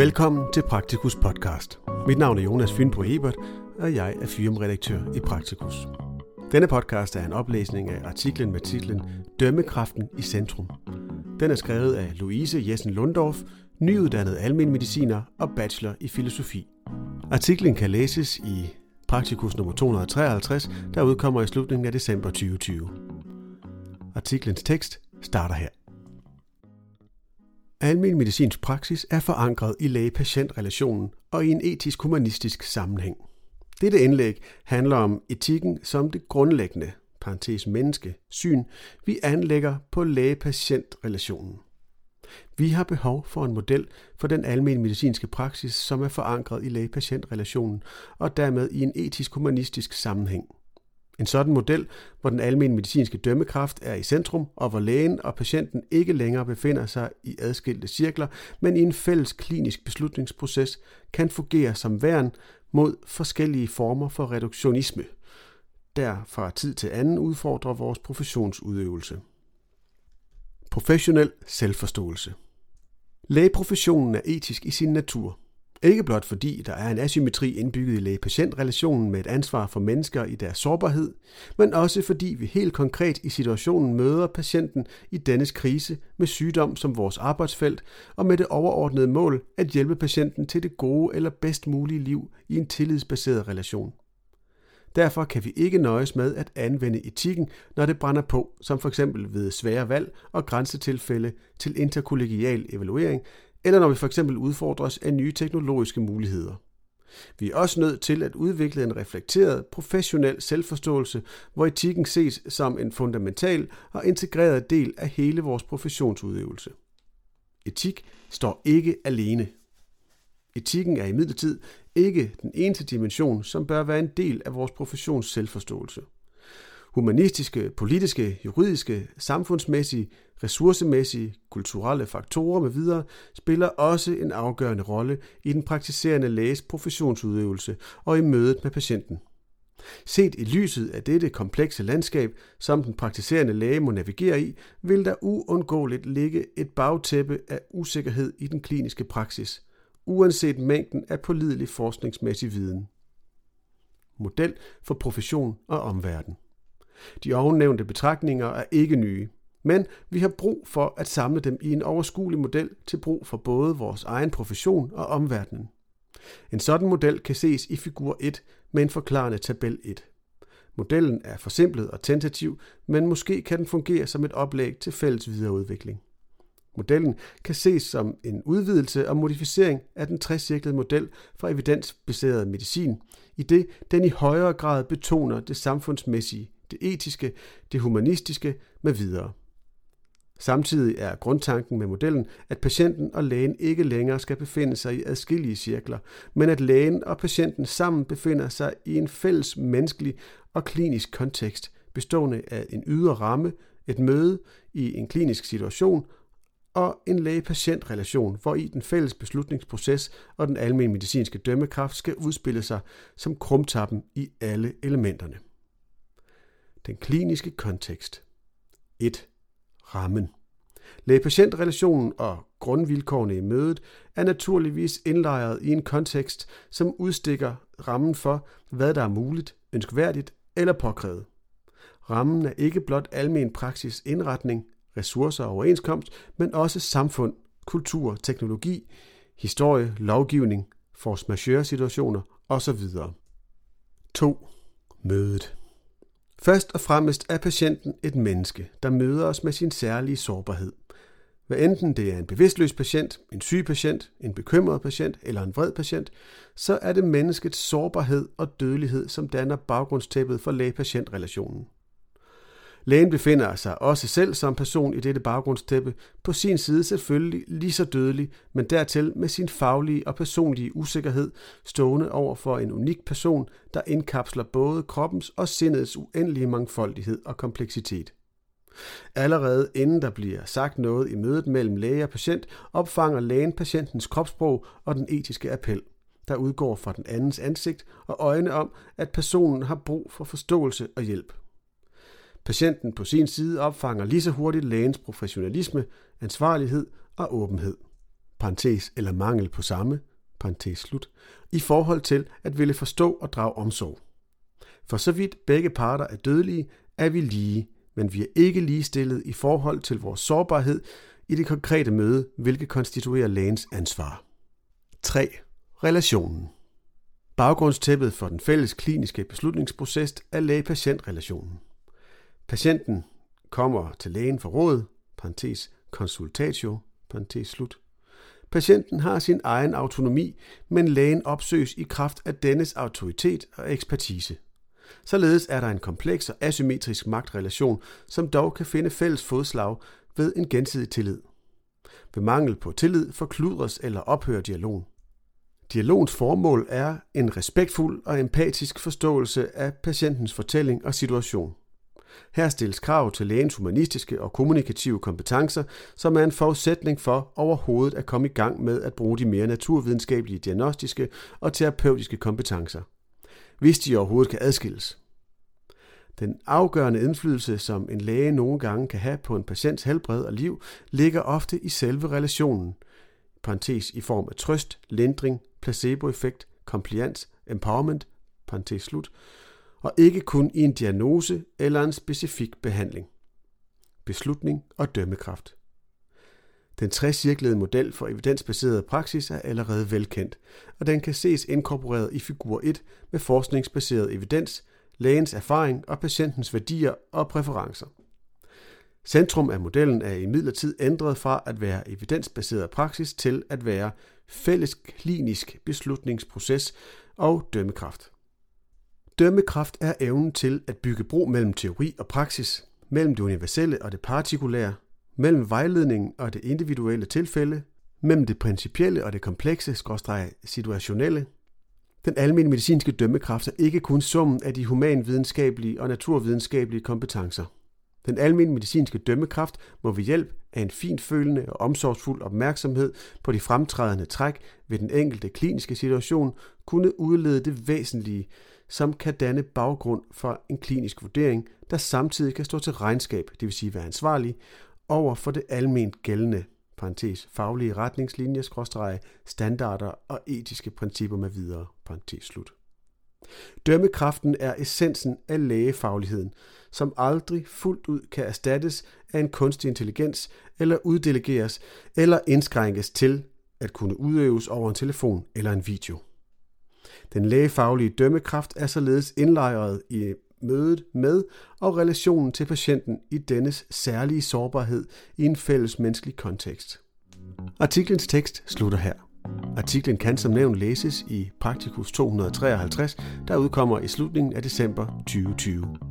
Velkommen til Praktikus podcast. Mit navn er Jonas Fynbo Ebert, og jeg er firmaredaktør i Praktikus. Denne podcast er en oplæsning af artiklen med titlen Dømmekraften i centrum. Den er skrevet af Louise Jessen Lundorf, nyuddannet almenmediciner og bachelor i filosofi. Artiklen kan læses i Praktikus nummer 253, der udkommer i slutningen af december 2020. Artiklens tekst starter her. Almen medicinsk praksis er forankret i læge-patient-relationen og i en etisk-humanistisk sammenhæng. Dette indlæg handler om etikken som det grundlæggende, parentes menneske, syn, vi anlægger på læge-patient-relationen. Vi har behov for en model for den almen medicinske praksis, som er forankret i læge-patient-relationen og dermed i en etisk-humanistisk sammenhæng. En sådan model, hvor den almindelige medicinske dømmekraft er i centrum, og hvor lægen og patienten ikke længere befinder sig i adskilte cirkler, men i en fælles klinisk beslutningsproces, kan fungere som værn mod forskellige former for reduktionisme, der fra tid til anden udfordrer vores professionsudøvelse. Professionel selvforståelse Lægeprofessionen er etisk i sin natur. Ikke blot fordi der er en asymmetri indbygget i læge-patient-relationen med et ansvar for mennesker i deres sårbarhed, men også fordi vi helt konkret i situationen møder patienten i dennes krise med sygdom som vores arbejdsfelt og med det overordnede mål at hjælpe patienten til det gode eller bedst mulige liv i en tillidsbaseret relation. Derfor kan vi ikke nøjes med at anvende etikken, når det brænder på, som for eksempel ved svære valg og grænsetilfælde til interkollegial evaluering, eller når vi for eksempel udfordres af nye teknologiske muligheder. Vi er også nødt til at udvikle en reflekteret, professionel selvforståelse, hvor etikken ses som en fundamental og integreret del af hele vores professionsudøvelse. Etik står ikke alene. Etikken er imidlertid ikke den eneste dimension, som bør være en del af vores professions selvforståelse. Humanistiske, politiske, juridiske, samfundsmæssige, ressourcemæssige, kulturelle faktorer med videre spiller også en afgørende rolle i den praktiserende læges professionsudøvelse og i mødet med patienten. Set i lyset af dette komplekse landskab, som den praktiserende læge må navigere i, vil der uundgåeligt ligge et bagtæppe af usikkerhed i den kliniske praksis, uanset mængden af pålidelig forskningsmæssig viden. Model for profession og omverden. De ovennævnte betragtninger er ikke nye, men vi har brug for at samle dem i en overskuelig model til brug for både vores egen profession og omverdenen. En sådan model kan ses i figur 1 med en forklarende tabel 1. Modellen er forsimplet og tentativ, men måske kan den fungere som et oplæg til fælles videreudvikling. Modellen kan ses som en udvidelse og modificering af den trecirklede model for evidensbaseret medicin, i det den i højere grad betoner det samfundsmæssige, det etiske, det humanistiske med videre. Samtidig er grundtanken med modellen, at patienten og lægen ikke længere skal befinde sig i adskillige cirkler, men at lægen og patienten sammen befinder sig i en fælles menneskelig og klinisk kontekst, bestående af en ydre ramme, et møde i en klinisk situation og en læge-patient-relation, hvor i den fælles beslutningsproces og den almindelige medicinske dømmekraft skal udspille sig som krumtappen i alle elementerne. Den kliniske kontekst 1 rammen. Læge-patient-relationen og grundvilkårene i mødet er naturligvis indlejret i en kontekst, som udstikker rammen for, hvad der er muligt, ønskværdigt eller påkrævet. Rammen er ikke blot almen praksis indretning, ressourcer og overenskomst, men også samfund, kultur, teknologi, historie, lovgivning, force majeure situationer osv. 2. Mødet Først og fremmest er patienten et menneske, der møder os med sin særlige sårbarhed. Hvad enten det er en bevidstløs patient, en syg patient, en bekymret patient eller en vred patient, så er det menneskets sårbarhed og dødelighed, som danner baggrundstæppet for læge-patient-relationen. Lægen befinder sig også selv som person i dette baggrundstæppe, på sin side selvfølgelig lige så dødelig, men dertil med sin faglige og personlige usikkerhed stående over for en unik person, der indkapsler både kroppens og sindets uendelige mangfoldighed og kompleksitet. Allerede inden der bliver sagt noget i mødet mellem læge og patient, opfanger lægen patientens kropssprog og den etiske appel, der udgår fra den andens ansigt og øjne om, at personen har brug for forståelse og hjælp. Patienten på sin side opfanger lige så hurtigt lægens professionalisme, ansvarlighed og åbenhed. parentes, eller mangel på samme, parentes slut, i forhold til at ville forstå og drage omsorg. For så vidt begge parter er dødelige, er vi lige, men vi er ikke ligestillet i forhold til vores sårbarhed i det konkrete møde, hvilket konstituerer lægens ansvar. 3. Relationen. Baggrundstæppet for den fælles kliniske beslutningsproces er læge-patient-relationen. Patienten kommer til lægen for råd, parentes consultatio, parentes slut. Patienten har sin egen autonomi, men lægen opsøges i kraft af dennes autoritet og ekspertise. Således er der en kompleks og asymmetrisk magtrelation, som dog kan finde fælles fodslag ved en gensidig tillid. Ved mangel på tillid forkludres eller ophører dialogen. Dialogens formål er en respektfuld og empatisk forståelse af patientens fortælling og situation. Her stilles krav til lægens humanistiske og kommunikative kompetencer, som er en forudsætning for overhovedet at komme i gang med at bruge de mere naturvidenskabelige diagnostiske og terapeutiske kompetencer. Hvis de overhovedet kan adskilles. Den afgørende indflydelse, som en læge nogle gange kan have på en patients helbred og liv, ligger ofte i selve relationen, parentes i form af trøst, lindring, placeboeffekt, compliance, empowerment, parentes slut, og ikke kun i en diagnose eller en specifik behandling. Beslutning og dømmekraft. Den trecirklede model for evidensbaseret praksis er allerede velkendt, og den kan ses inkorporeret i figur 1 med forskningsbaseret evidens, lægens erfaring og patientens værdier og præferencer. Centrum af modellen er imidlertid ændret fra at være evidensbaseret praksis til at være fælles klinisk beslutningsproces og dømmekraft. Dømmekraft er evnen til at bygge bro mellem teori og praksis, mellem det universelle og det partikulære, mellem vejledningen og det individuelle tilfælde, mellem det principielle og det komplekse situationelle. Den almindelige medicinske dømmekraft er ikke kun summen af de humanvidenskabelige og naturvidenskabelige kompetencer. Den almindelige medicinske dømmekraft må ved hjælp af en finfølende og omsorgsfuld opmærksomhed på de fremtrædende træk ved den enkelte kliniske situation kunne udlede det væsentlige, som kan danne baggrund for en klinisk vurdering, der samtidig kan stå til regnskab, det vil sige være ansvarlig, over for det alment gældende parentes, faglige retningslinjer, standarder og etiske principper med videre, parentes slut. Dømmekraften er essensen af lægefagligheden, som aldrig fuldt ud kan erstattes af en kunstig intelligens eller uddelegeres eller indskrænkes til at kunne udøves over en telefon eller en video. Den lægefaglige dømmekraft er således indlejret i mødet med og relationen til patienten i dennes særlige sårbarhed i en fælles menneskelig kontekst. Artiklens tekst slutter her. Artiklen kan som nævnt læses i Practicus 253, der udkommer i slutningen af december 2020.